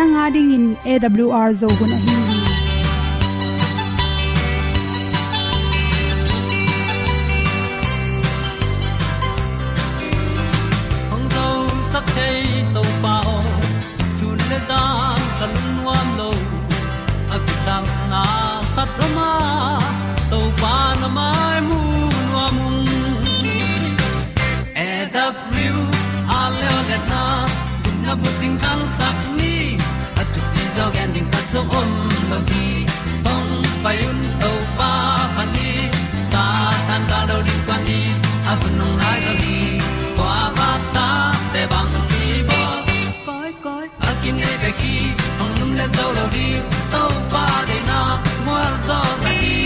nanga ding in awr zo gun a hi. Hong zo sak chei to pao sun le za kan nuam lo a ki sam na khat o ma to pa na mai mu nuam e a le le na na bu sak zo om lo gi hong pai un to pa pa ni sa tan da do di kwan ni a bu nong lai zo ni kwa ba ta te bang ki bo koi koi a kim nei be ki hong lum le zo lo di to pa de na mo zo ta ki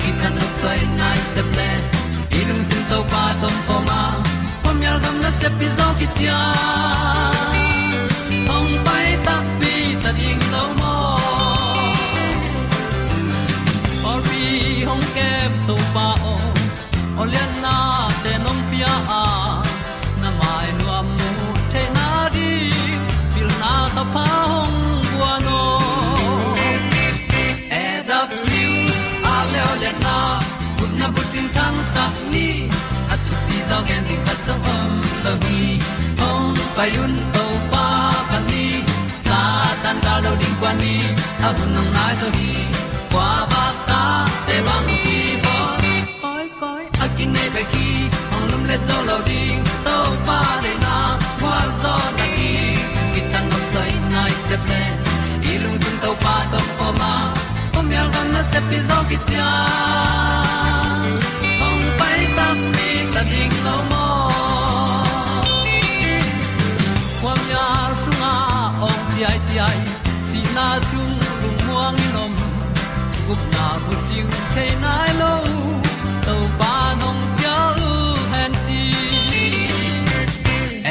ki kan no sai nai se ple ilung sin to pa tom pa ma. Pom yal gam na se pi zo ki tia. hong tu pi zo gen di khat zo om lo gi hong pai un to pa pan ni. Sa tan da lo ding kwan ni a bu nang mai so hi kwa ba ta te bang ki bo koi koi a kin nei ba ki ong lum le zo lo ding to pa de na kwa zo ta ki ki tan nok sai nai se pe ilung sun to pa tom pa ma. Pom yal gam na se pi zo ki tia chiu the nai lo to pa nong pia u han ti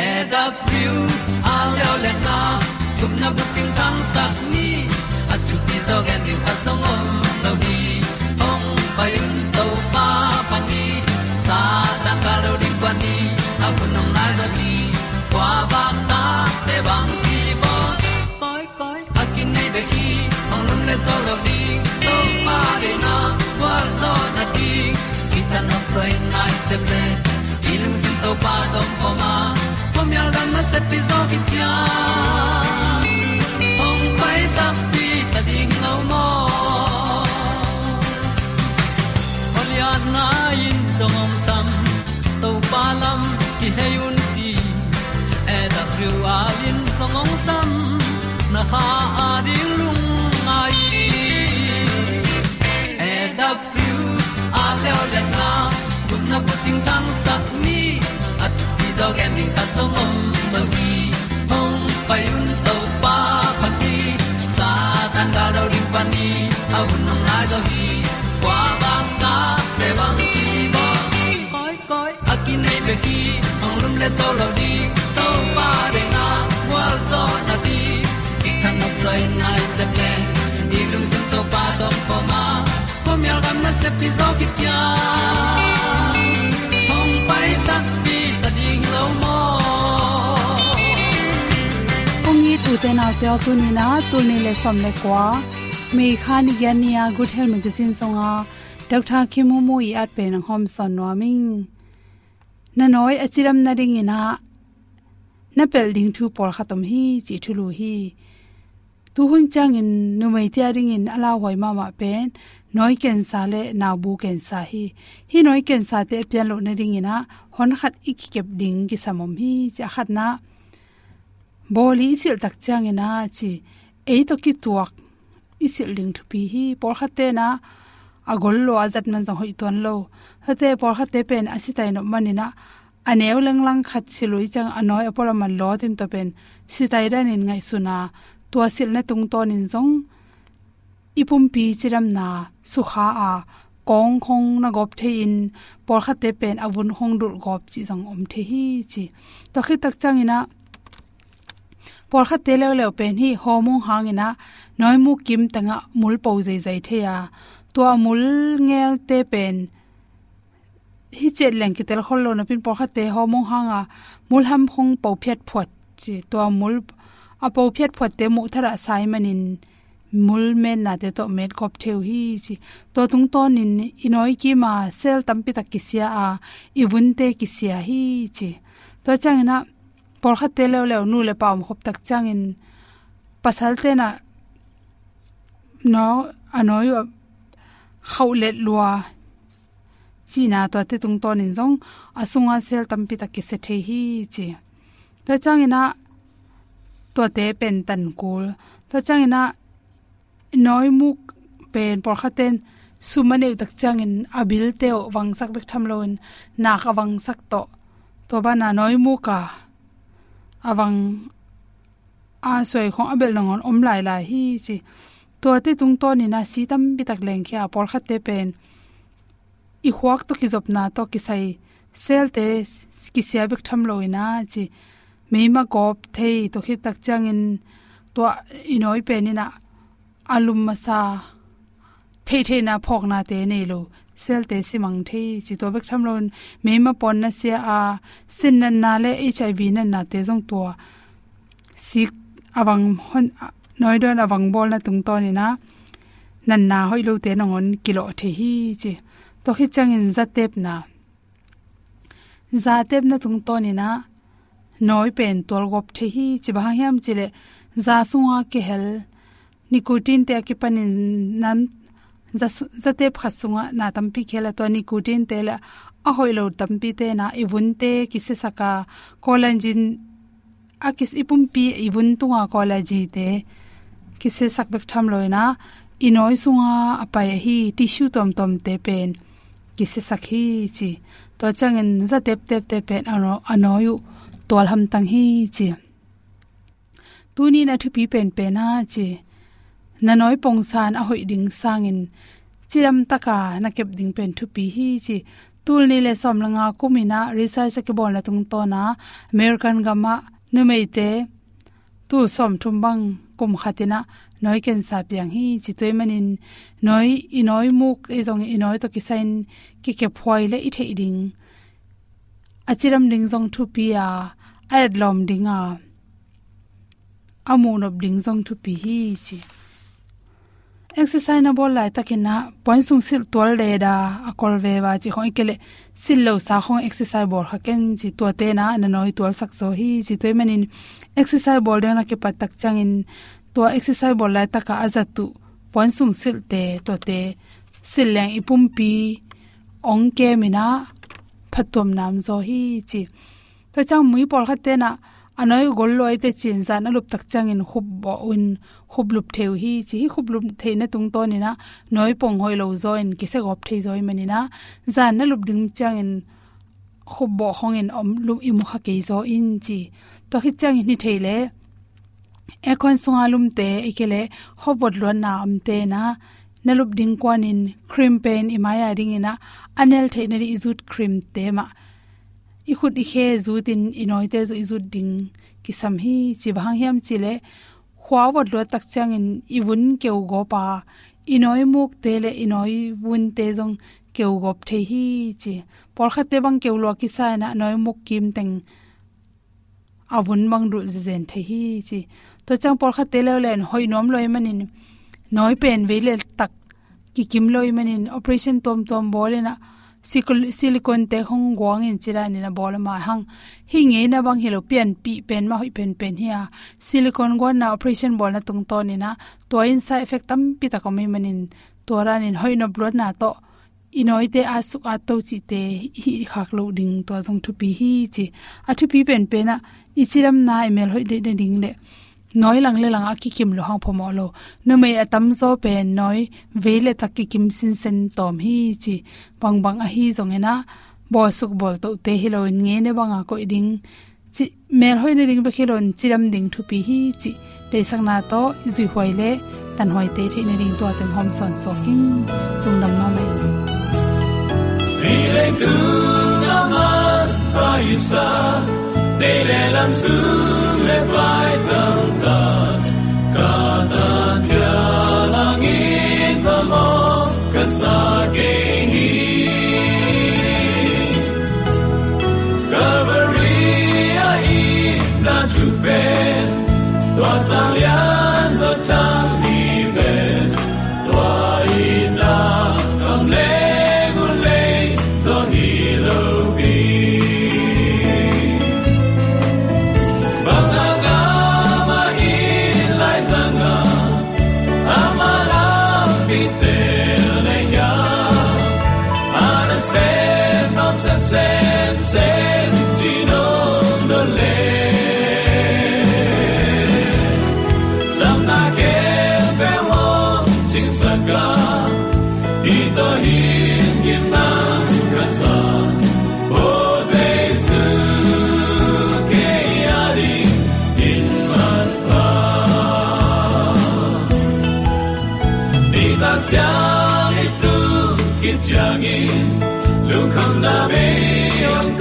e da pru a leo le na gup na bu chiu tang sat ni at tu ti zo gen ni at song om lo ni ong pai un to pa pa ni sa tan ga lo ding kwan ni, a bu nong lai za ni kwa ba ta te bang ki bo koi koi a kin nei be ki ong lum le zo lo sai nai se ple i lung sin to pa tom ko ma. Pom yal gam na se pi zo ki tia dog ta song om mo gi hong pai un to pa phát đi. sa tan da do ri đi, ni au nong lai do gi kwa ba ta pe bang ki bo koi koi a ki nei be ki ong lum le to lo di to pa de na wa zo na ti ki kan nok sai nai se ple ni lung sun to pa dom pa ma. Pom yal gam na se pi zo ki ong ni tu te na te tu ni na tu ni le som le kwa me khan ya ni a good health medicine songa dr khimu mo i at pe nang hom son no ming na noi achiram na ring ina na pel ding thu por khatom hi chi thulu hi tu hun chang in nu mai tia ring in ala hoi ma ma pen noi ken sa le na bu ken sa hi hi noi ken sa te pian lo na ring ina hon khat ik kep ding ki samom hi cha khat na boli isil tak chang ina chi ei to ki tuak isil ling thu pi hi por khate na agol lo azat man zo hoi ton lo. Hate por khate te pen asitai no manina aneu lang lang khat silui chang anoi apora man lo tin to pen. Sitai ran in ngai suna tua sil na tung ton in zong. Ipum pi chiram na. Sukha a. Kong khong na gop the in. Por khate pen avun khong dul gop chi jang om the hi chi. To khi tak chang ina por kha te le le pen hi homong hang ina noi mu kim tanga mul po zai zai the ya to mul ngel te pen hi chet leng ki tel khol lo na pin por kha te homong hang a mul ham khong po phet phuat chi to mul a po phet phuat te mu thara sai manin mul men na te to met kop theu hi chi to tung to nin inoi ki ma sel tampi tak kisia a i vun te kisia hi chi to chang na por kha te le le nu le pa khop tak chang in pasal te na no anoi khaulet lua. China to te tung ton in zong asunga sel tampi tak ki se the hi chi. Ta chang ina to te pen tan kul. Ta chang ina noi muk pen por khaten sumane tak chang in abil te wang sak bek tham loin na ka wang sak to. To ba na noi mu ka awang a soi khong abel nongon om lai lai hi chi. To te tung to ni na si tam bi tak leng khia por khate pen. I huak to ki zop na to ki sai sel te ki sia bik tham loina chi. Meima gop thei to khi tak chang in to inoi pen ina alum alum masa thei thei na phok na te nei lo sel te si mang thei chi to bek tham lon. Me ma pon na sia a, sin na na le hiv na na te jong to si awang hon, noi don awang bol na tung to ni na. Nan na hoi lo te nongon kilo the hi, chi. To khi chang in za tep na. Za tep na tung to ni na. Noi pen tol gop the hi, chi ba hiam chile za sunga ke hel. Nicotine te ki panin nam zatep khasunga na tampi khela to ni kutin tela a hoilo tampi te na ibunte kise saka collagen akis ipum pi ibun tunga collagen te kise sakbek tham loina inoi sunga apai hi tissue tom tom te pen kise sakhi chi. To changin za tep tep te pen ano, anoyu tol ham tang hi chi. Tuni na thupi pen pen pe na chi na noi pong san a hoi ding sangin chiram taka na kep ding pen thu pi hi chi. Tul ni le som langa kumina, research ke bol na tung to na. American gama nu mei te. Tu som thum bang kum khatina noi ken sa piang hi chi toy manin noi i noi muk e jong i noi to ki sain ki ke phoi le i the ding. Achiram ding jong thu pi a ad lom ding a. Amun ob ding jong thu pi hi chi exercise na bol lai takina point sung sil tol de da akol ve wa chi khoi kele sil lo sa khong exercise bol ha ken chi to te na na noi tol sak so hi chi toy manin exercise bol de na ke chẳng in. To exercise bol lai taka tu, point sung sil te to te sil leng ipum pi ong ke mina phatom nam zo hi chi. To chang mui bol kha te na anoi gollo aite te alup tak changin khub bo un khub lup theu hi chi khub lup theina tung to ni na noi pong hoi lo join kise gop thei zoi mani na zan na lup ding changin khub bo hongin om lu i mu kha ke zo in chi. To khi changin ni theile ekon sunga lum te ikele hobot lo na am te na. Nalup ding kwanin cream pen imaya ring ina, anel theina ri izut cream te ma i khut i khe zu tin i noi te zo zu ding. Ki sam hi chi bhang hiam chile. Khwa wat lo tak chang in i iwun keu go pa i noi muk te le i noi wun te jong keu gop the hi chi. Por kha te bang keu lo ki sa na noi muk kim teng. Awun mang ru zen the hi chi. To chang por kha te le len, hoi nom loi manin. Noi pen ve le tak. Ki kim loi manin. Operation tom tom bolena silicon te hong gwang in chira ni na bol ma hang. Hi nge na bang hilo pian, pi pen ma hoi pen pen hia. silicon gwan na operation bol na tung to ni na. To in side effect tam pi ta ko mai manin. To ran in hoi no blood na to. Inoi te asuk a to chi te hi khak lo ding to jong thu pi hi chi. A thu pi pen pen na ichiram na email hoi de de ding le noi lang le lang a ki kim lo hang phomo lo nu me atam zo pe noi ve le tak ki kim sin sen tom hi chi. Bang bang a hi zong ena bo suk bol to te hi lo nge ne banga ko ding chi mer hoi ne ding ba khilon chiram ding thu pi hi chi. Te sang na to zui hoi le tan hoi te thi ne ding to tem hom son so king tung nam ma me vì lên tu nam an ba isa để lẽ làm xuống lẽ bài tâm ta cả tan là nghĩ và mong cả xa kê hi kit changin lu kham na be yong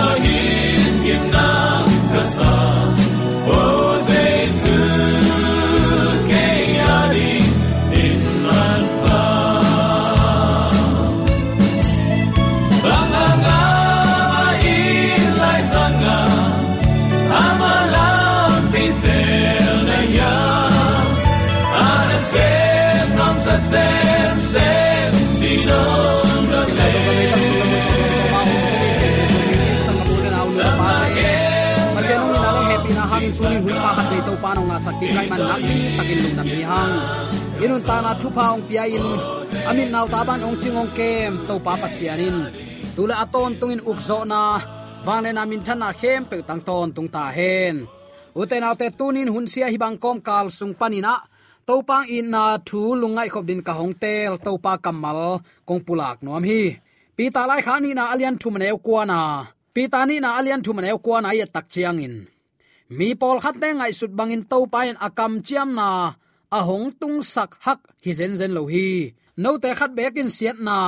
Di kai man nak ni takin lung nam ni, hang. Inun ta na thupa ong pia in amin naw taban ong chingong kem to pa pasianin tula aton tungin ukzo na. Wangle na min thana khem, pe tang ton tung ta hen. Uten alte tunin hun sia hi bang kom kal sung panina to pang in na thu lungai khop din ka hong tel to pa kamal, kong pulak nom hi. Pi ta lai khani na alian thu ne kwa na. Pi ta ni na alian thu ne kwa na ya tak chiang in mi pol khat te ngai sut bangin to pain akam chiam na. A hong tung sak hak hi zen zen lo hi. No te khat bekin siat na.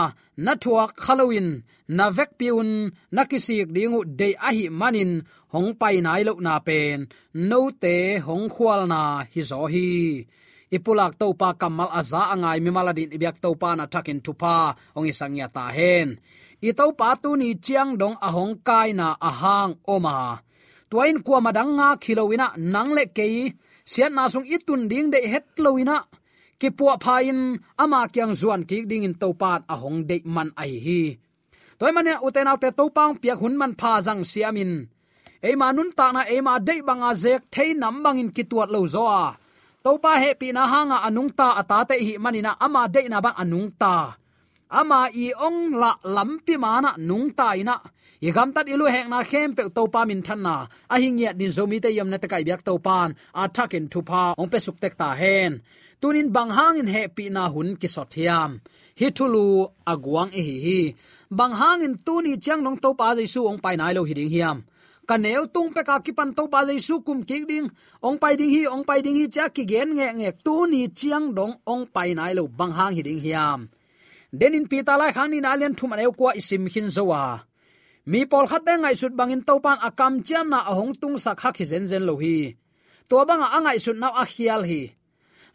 Na thuak halloween na vek piun. Na kisik dingu de a hi manin. Hong pai nai lo na pen. No te hong khwal na hi zo hi. Ipulak to pa kamal aza angai. Mi maladin ibyak to pa na takin tupa ong isang ya ta hen. I to pa tu ni chiang dong ahong kai na ahang oma tuain kwa madang nga khilowina nangle kei sian na sung itun ding de het lowina. Ki puwa phain ama kyang zuan ki ding in à hong de man ai hi. Toy mane uten autte topang piak hun man pha jang siamin. Eima manun ta na eima de banga zek thei nam bangin kituat lo zo a topa he pi na hanga anung ta ata te hi manina ama de na bang anung ta ama i ong la lampi mana nung tai na. I gam tat ilu hek na khem pe to pa min than na. A hing ya din zomi te yam na ta kai byak to pan. A thakin thu pa, ong pe suk tek ta hen. Tunin bang hang in he pi na hun ki sot hiam. Hi thulu aguang e hi hi. Bang hang in tu ni chang nong to pa jaisu ong pai nai lo hi ding hiam. Ka neu tung pe ka ki pan to pa jaisu kum ki ding. Ong pai ding hi, ong pai ding hi cha ki gen nge nge tu ni chiang dong ong pai nai lo bang hang hi ding hiam denin pi ta lai khang ni alian thum aneu kwa isim khin zowa. Mi pol khat de ngai sut bangin topan akam chiam na ahong tung sak hak hi zen zen lo hi. To banga angai sut na a khial hi.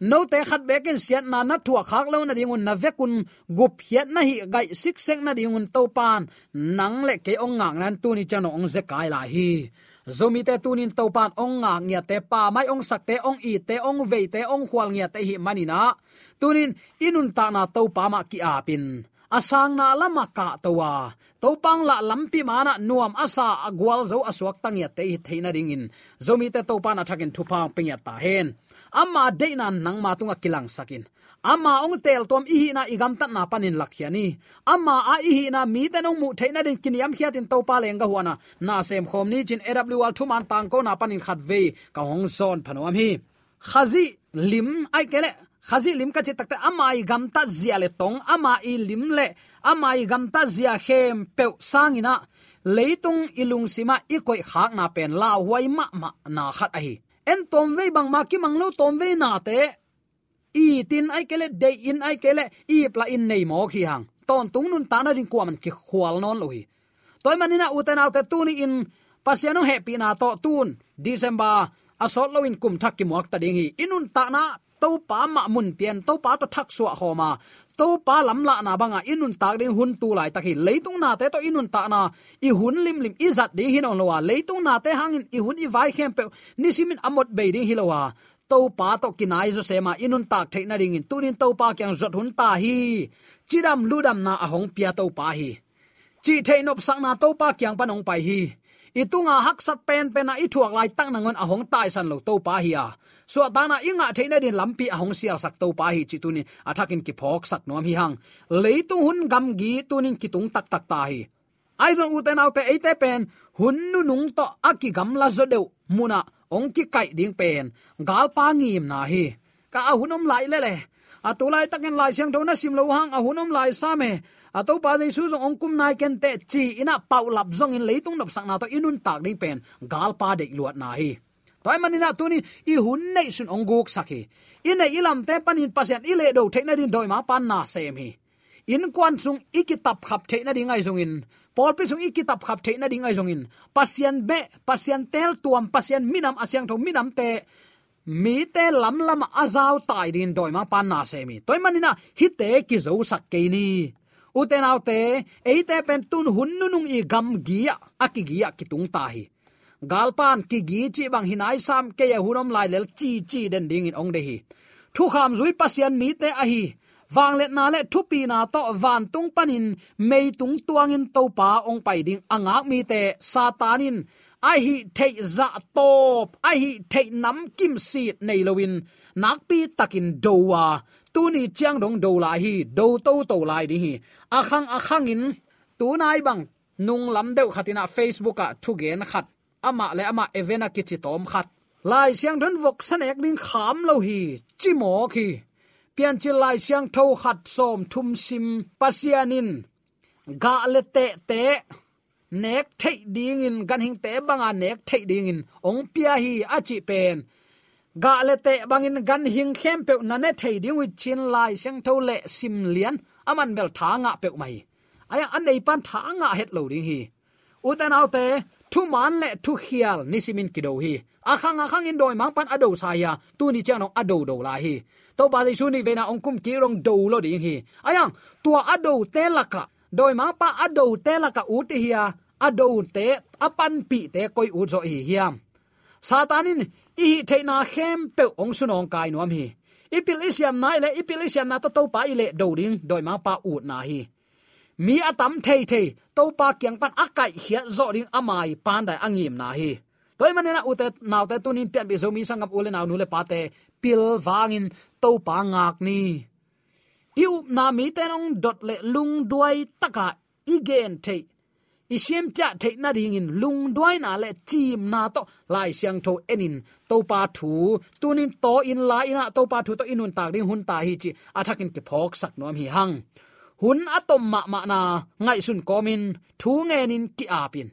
No te khat bekin siat na na thua khak lo na dingun na vekun gup hiat na hi gai sik sek na dingun topan nang le ke ong ngang nan tu ni chano ong ze kai la hi zomi te tunin topan ong nga ngya te pa, mai ong sak te ong i, te ong ve te ong khwal ngya te hi manina tunin, inun ta na topa ma ki apin. Asang na lama ka towa topang la lampi mana nuam asa, agwal zo aswak tangya te hi theina ringin zomi te to pa na thakin thupang pingya ta hen. Amma deina nang ma tunga kilang sakin ama ong tel tom i hi na igam tat na panin lakhiani ama a i hi na mi te nong mu theina din kiniam hiatin to pa lenga huana na. Sem khom ni chin awl thuman tang ko na panin khat ve ka hong zon phanom hi. Khazi lim ai kele khazi lim ka chi takta ama i gam ta zia le tong. Ama i lim le. Ama i gam ta zia khem pe sangina leitung ilung sima ikoi khak na pen la huai ma ma na khat a hi. En tom ve bang ma ki mang lo tom ve na te i tin ai kele de in ai kele i pla in nei mo khi hang ton tung nun ta na ring kwa man ki khwal non lo hi toy manina uten autte tuni in pasiano happy na to tun december asol lo in kum thak ki muak ta ding hi inun ta na to pa ma mun pian to pa to thak suwa khoma to pa lam la na banga inun ta ding hun tu lai takhi leitung na te to inun ta na i hun lim lim, i zat ding hin on lowa à. leitung na te hangin i hun i vai khem pe ni simin amot be ding hilowa to pa to kinai zo sema inun tak theina ding in tunin to pa kyang zot hun ta hi. Chidam ludam na ahong pia to pa hi. Chi theinop sang na to pa kyang panong pai hi. Itunga hak sat pen pen na i lai tak nangon ahong tai san lo to pa hi a. So dana inga theina din lampi ahong sial sak to pa hi chituni athakin ki phok sak nom hi hang. Leitung hun gam gi tunin kitung tak tak ta hi. Ai zong u ten autte ate pen hun nu nung to aki gam la zo deu muna ong ki kai ding pen gal pa ngim na hi ka a hunom lai le le a tu lai takin lai siang thona sim lo hang. A hunom lai sa me a to pa dei su zong ong kum nai ken te chi ina pau lap zong in leitung nop sak na to inun tak ding pen gal pa dei luat na hi toy manina tuni i hun nei sun ong guk saki in ilam te panin pasian ile do theina din doi ma pan na sem hi in kwan sung ikitap khap theina ding ai zong in pol pi sung ikitap khap theina ding ai zong in. Pasien be pasien tel tuam pasien minam asyang tho minam te mi te lam lam azau tai din doi ma pan na se mi. Toy manina hi te ki zo sak ke ni. Te, ei te pen tun hun nung i gam gia akigia kitung ta hi. Galpan ki gi chi bang hinai sam ke ya hunom lai lel chi chi den ding in ong de hi. Thu kham zui pasien mi te a hi wang let na le thu pi na to van tung panin, mei tung tuang in to pa ong pai ding anga mi te satanin. Ai hi thei za top, ai hi thei nam kim si nei lowin nak pi takin dowa tu ni chiang dong do la hi, do to to lai di hi. Akhang akhang in, tu nai bang, nung lam deu khatina facebook a thu gen khat. Ama le ama evena ki tom khat. Lai siang don vok san ek ding kham lo hi chimo khi pian chi lai siang tho khat som thum sim pasianin. Ga le te te, nek thei ding in, gan hing te banga nek thei ding in. Ong pia hi a chi pen. Ga le te bangin gan hing khem pe na ne thei ding with chin lai siang tho le sim lian. Aman bel tha nga pe mai. Aya, an nei pan tha nga het lo ding hi. Uten autte thu man le thu khial nisimin kido hi akhang akhang in doi mang pan ado sa ya tu ni chang no ado do la hi to ba su ni ve na ong kum ki rong do lo ding hi ayang tua ado te laka doi mang pa ado te laka u te hi ado te apan pi te koi u zo hi hiam satanin i hi theina khem pe ong sunong kai nuam hi ipil isiam na ile ipil isiam na to to pa ile do ding doi mang pa u na hi mi atam thei thei to pa kyang pan akai hia zo ding amai pan dai angim na hi toy manena ute naw te tunin pian bi zomi sangam ule naw nule pate pil wangin to pa ngak ni. Iu na mi tenong dot le lung duai taka igen the isiem cha te na ding in lung duai na le chim na to lai siang tho enin to pa thu. Tunin to in la ina to pa thu to inun tak ding hun ta hi chi athakin ke phok sak nom hi hang. Hun atom ma ma na ngai sun komin thu ngenin ki apin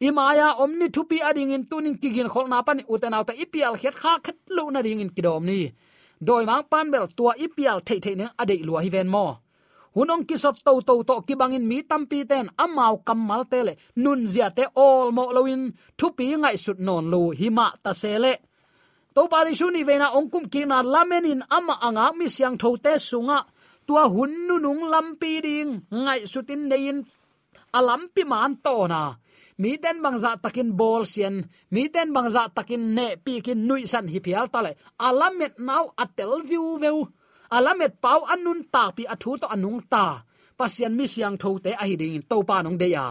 imaya omni thupi ading in tunin kigin kholna pan utenaw ta ipial khet kha khat lu na ding in kidom ni. Doi mang pan bel tua ipial thei thei ne ade lua hi ven mo. Hunong kisot to to to ki bangin mi tampi ten amau kamal tele nun zia te all mo loin thupi ngai sut non lu hima ta sele to pari suni vena ongkum ki na lamenin ama anga mi siang tho te sunga. Tua hun nu nung lampi ding ngai sutin nein. Alampi man to na mi ten bangza takin bol sian, mi ten bangza takin ne pi kin nui san hi phial ta le. Alamet now atel view veu. Alamet pau anun ta pi athu to anung ta. Pasian mi siang tho te a hi ding to pa nong de ya.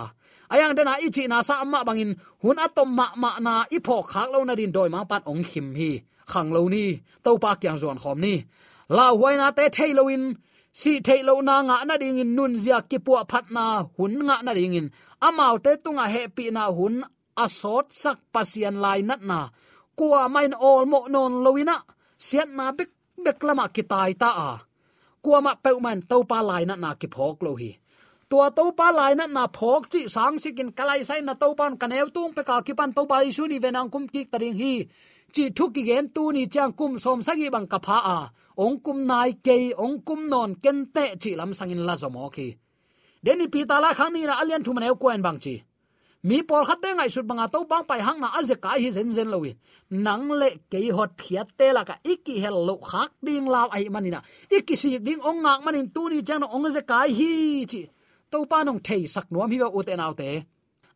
Ayang dena ichi na sa amma bangin hun atom ma ma na ipho khak lo na din doi ma pat ong khim hi. Khang lo ni to pa kyang zon khom ni. La huaina te thailoin si thei lo na nga na ding in nun zia ki pu phat na hun nga na ding in. Amau te tunga he pi na hun asot sak pasian lai nat na. Kwa main all mo non loina sian na bek bek lama kitai ta a. Kwa ma pe man to pa lai nat na ki phok lo hi. Tua to pa lai na na phok chi sang sikin kalai sai na to pan kanew tung pe ka ki pan to pa isu ni venang kum ki taring hi. Chi thu ki gen tu ni chang kum som sagi bang ka pha a ong kum nai ke ong kum non ken te chi lam sangin la zomo ki deni pi ta la khang ni na alian thu manew ko en bang chi mi pol khat te ngai sut banga to bang pai hang na aze kai hi zen zen lowi nang le ke hot phiat te la ka iki hel lo khak ding law ai manina iki si ding ong ngak manin tu ni chang ong ze kai hi chi to pa nong thei sak nuam hi ba u te naw te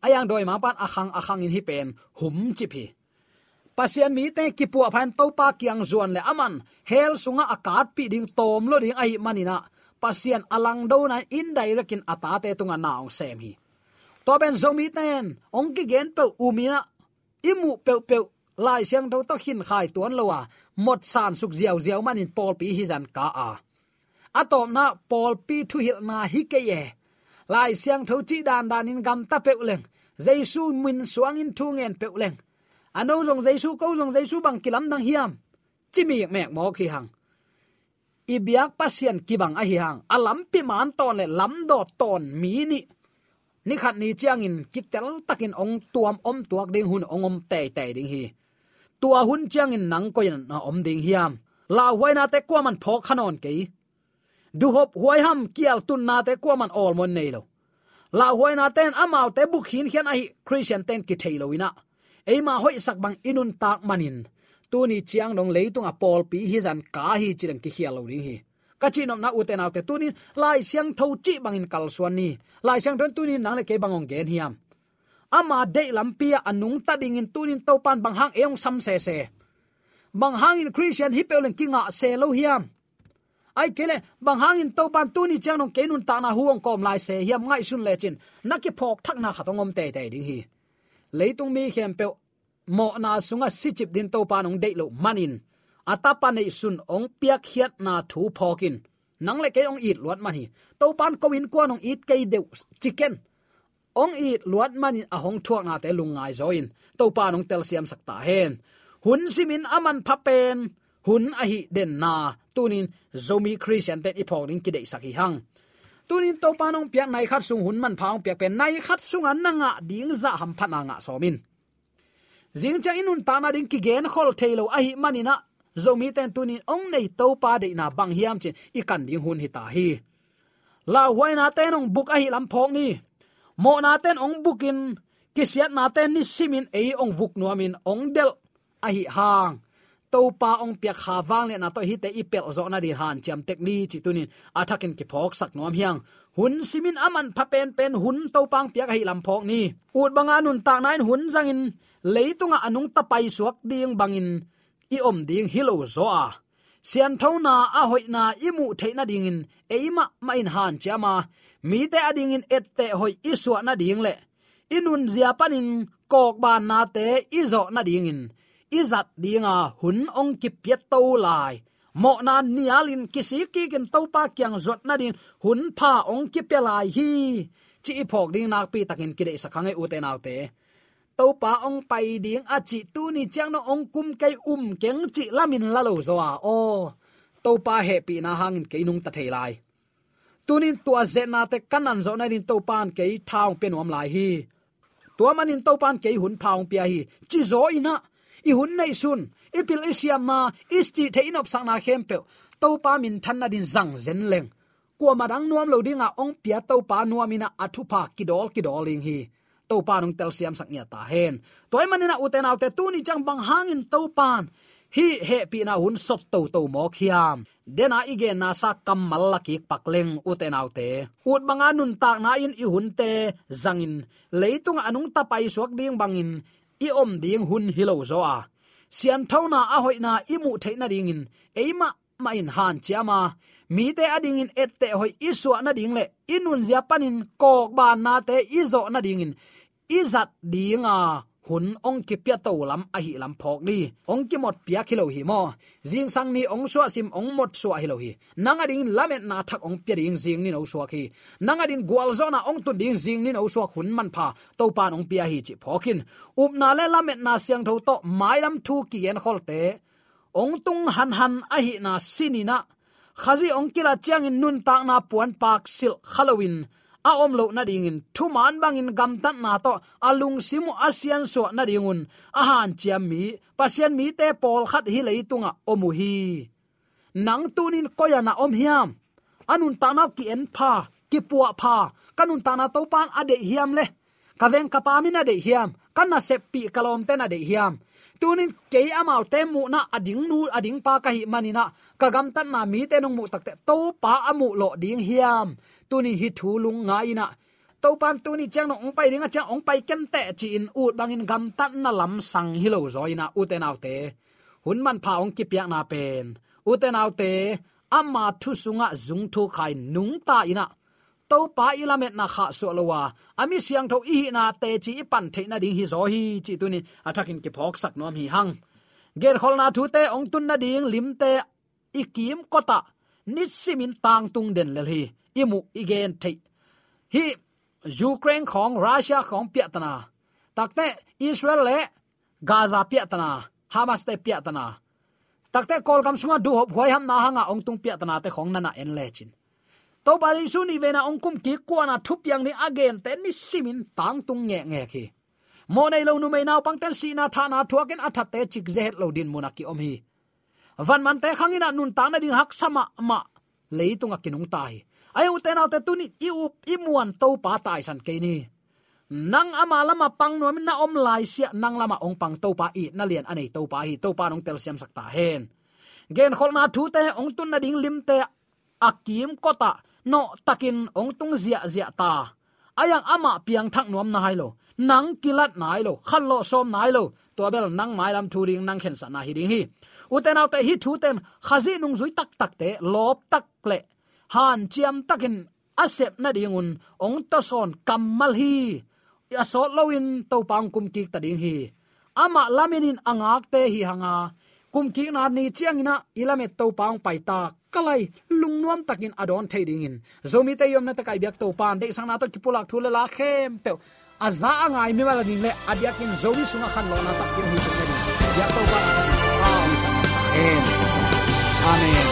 ayang doi ma pan akhang akhang in hi pen hum chi phi pasian mi te ki pu phan to pa kyang zuan le aman. Hel sunga akat pi ding tom lo ding ai manina pasian alang do na indirect in atate tunga naong sem hi. To ben zomi ten ong ki gen pe umina imu pe pe lai siang do to hin khai tuan lowa mot san suk ziaw ziaw manin pol pi hi zan ka a. Atom na pol pi thu hil na hi ke ye. Lai siang tho chi dan dan in gam ta pe leng. Jaisu min suang in thu ngen pe leng ano jong jaisu ko jong jaisu bang kilam nang hiam? Chimi mek mo khi hang. Ibiak pasien kibang a hi hang. Alam pi man ton le lam do ton mi ni. Ni khat ni chiang in kitel takin ong tuam om tuak ding hun ong om te te ding hi. Tua hun chiang in nang ko in na om ding hiam. La huai na te kwa man phok khanon ke du hop huai ham kial tun na te kwa man all mon nei lo. La huai na ten amau te bukhin hin hian ai christian ten ki thailo ina eima hoi sak bang inun tak manin. Tu ni chiang dong leitung a pol pi hi zan ka hi chilang ki hial lo ring hi. Ka chi nom na uten autte tunin lai siang tho chi bangin kal suan ni. Lai siang ton tunin nang le ke bangong gen hiam. Ama de lampia anung ta ding in tunin to pan bang hang eong sam se se. Bang hang in christian hi pelen kinga se lo hiam. Ai kele bang hang in to pan tu ni chang nong kenun ta na huong kom lai se hiam ngai sun le chin. Naki phok thak na khatongom te te ding hi leitung mi khem pe mo na sunga sichip din to pa nong de lo manin. Atapa nei sun ong piak hiat na thu phokin. Nang le ke ong it luat mani. To pan ko in ko nong it ke de chicken. Ong it luat mani a hong thuak na te lungai zoin. To pa nong tel siam sakta hen. Hun simin aman phapen hun a hi den na. Tunin, zomi christian te ipong ning kidei saki hang tunin to panong piak nai khat sung hun man phang pia pen nai khat sung an nga ding za ham phana nga somin zing cha inun ta na ding ki gen khol thailo a hi manina zomi ten tunin ong nei to pa de na bang hiam chin, i kan ding hun hi ta hi. La huai na ten ong buk a hi lam phok ni, mo na ten ong bukin, kisiat na ten ni simin ei ong vuk nuamin, ong del a hi hang topa ong pia kha wang le na to hi te i pel zo na di han cham tek ni chi tunin athakin ki phok sak nom hiang. Hun simin aman pha pen pen hun to pang pia hi lam phok ni. Ut banga nun ta nain hun zangin leitunga anung ta pai suak ding bangin i om ding hilo zo a. Sian thona a hoi na imu theina ding in, eima ma in han chama mi te ading in et te hoi iswa na ding le. Inun zia panin kok ban na te izo na ding in izat dinga hun ong ki piet to lai. Mo na nialin kisi ki kin to pa kyang zot na din hun pha ong ki pelai hi. Chi phok ding nak pi takin ki de u te uten te. To pa ong pai ding a chi tu ni chang no ong kum kai um keng chi lamin la lo zo a. O to pa he pi na hangin ke nung ta thei lai. Tunin tua zena te kanan zo na din to pan ke thaung pen om lai hi. Tua manin to pan ke hun phaung pia hi. Chi zo ina i hun nei sun. I pil isiam na isti the inop sang na khem pe. To pa min than na din zang zen leng. Kwa madang nuam lo dinga ong pia to pa nuamina athu pa kidol kidol ling hi. To pa nong tel siam sak nya ta hen. Toy manina uten autte tu ni chang bang hangin to pan hi he pi na hun sot to to mo khiam. Dena ige na sa kamal la ki pakleng uten autte ut banga nun tak na in i hun te zangin. Leitung anung tapai suak ding bangin i om ding hun hilo zo a. Sian thona a hoina i mu theina ding in. Eima ma in han chiama mi te ading in et te hoi isu na ding le. Inun zia panin kok ban na te izo na ding in. Izat dinga hun ong ki pya to lam a hi lam phok ni. Ong ki mot pya khilo hi mo. Jing sang ni ong suwa sim ong mot suwa hi lo hi. Nanga ding lamet na thak ong pya ding jing ni no suwa khi. Nanga din gwal zona ong tu ding jing ni no suwa khun man pha. To pan ong pya hi chi phokin up na le lamet na siang tho to mai lam thu ki en kholte ong tung han han a hi na sinina khazi ong kila chiang in nun tak na puan pak sil halloween a om lo na ding in. Thu man bang in gam tan na to. Alung simu asian so na dingun a han chiam mi. Pasian mi te pol khat hi lei tunga omu hi. Nang tunin koya na om hiam. Anun ta na ki en pha, ki puwa pha. Kanun ta na to pan ade hiam le. Kaveng na de hiam. Kanna sepi kalom te na de hiam. Tunin ke amau te mu na ading nu ading pa ka hi manina kagam tan na mi te nong mu takte to pa amu lo ding hiam tuni hi thu lung nga ina. To pan tuni chang no ong pai ringa chang ong pai ken te chi in ut bangin gam tan na lam sang hi lo zo ina. U te nau te hun man pha ong ki piak na pen. U te nau te amma thu sunga zung thu khai nung ta ina. To pa ilamet na kha so lowa ami siang tho i na te chi pan the na ding hi zo hi chi tuni. Athakin ki phok sak nom hi hang. Ger khol na thu te ong tun na ding lim te ikim kota. Nit simin tang tung den lel hi imu igen the hi, ukraine khong, russia khong piatana takte, israel le gaza piatana hamas te piatana takte kol kam sunga du hop hoi ham na hanga ongtung piatana te khong nana en lechin to ba su ni vena ongkum ki kuana thup yang ni again te ni simin tang tung nge nge khi. Mo nei lo nu mai naw pang tel si na tha na thuakin athat te chik zehet lo din munaki om hi. Van man te khangina nun ta na ding hak sama ma leitunga kinung tai ai u te te tu ni i u i muan to pa tai san ke ni nang ama lama pang no na om lai sia nang lama ong pang to pa i na lian anei to pa hi to pa nong tel siam sakta hen gen khol na thu te ong tun na ding lim te akim kota no takin ong tung zia zia ta ayang ama piang thak nuam na hailo nang kilat nai lo khan lo som nai lo to bel nang mai lam thu ding, nang khen sa na hi ding hi. Uten autte hi thu ten khazi nung zui tak tak te lop tak le han chiam takin asep na dingun ong to son kammal hi. Aso lowin to pang kum ki ta ding hi. Ama laminin angak te hi hanga. Kum ki na ni chiang ina ilame to pang pai ta kalai lungnuam takin adon thading in. Zomi te yom na ta kai biak to pan de sang na to kipulak thule la khem pe aza angai mi mala ding le adiakin zomi sunga khan lo na takin hi to ya to pa amen.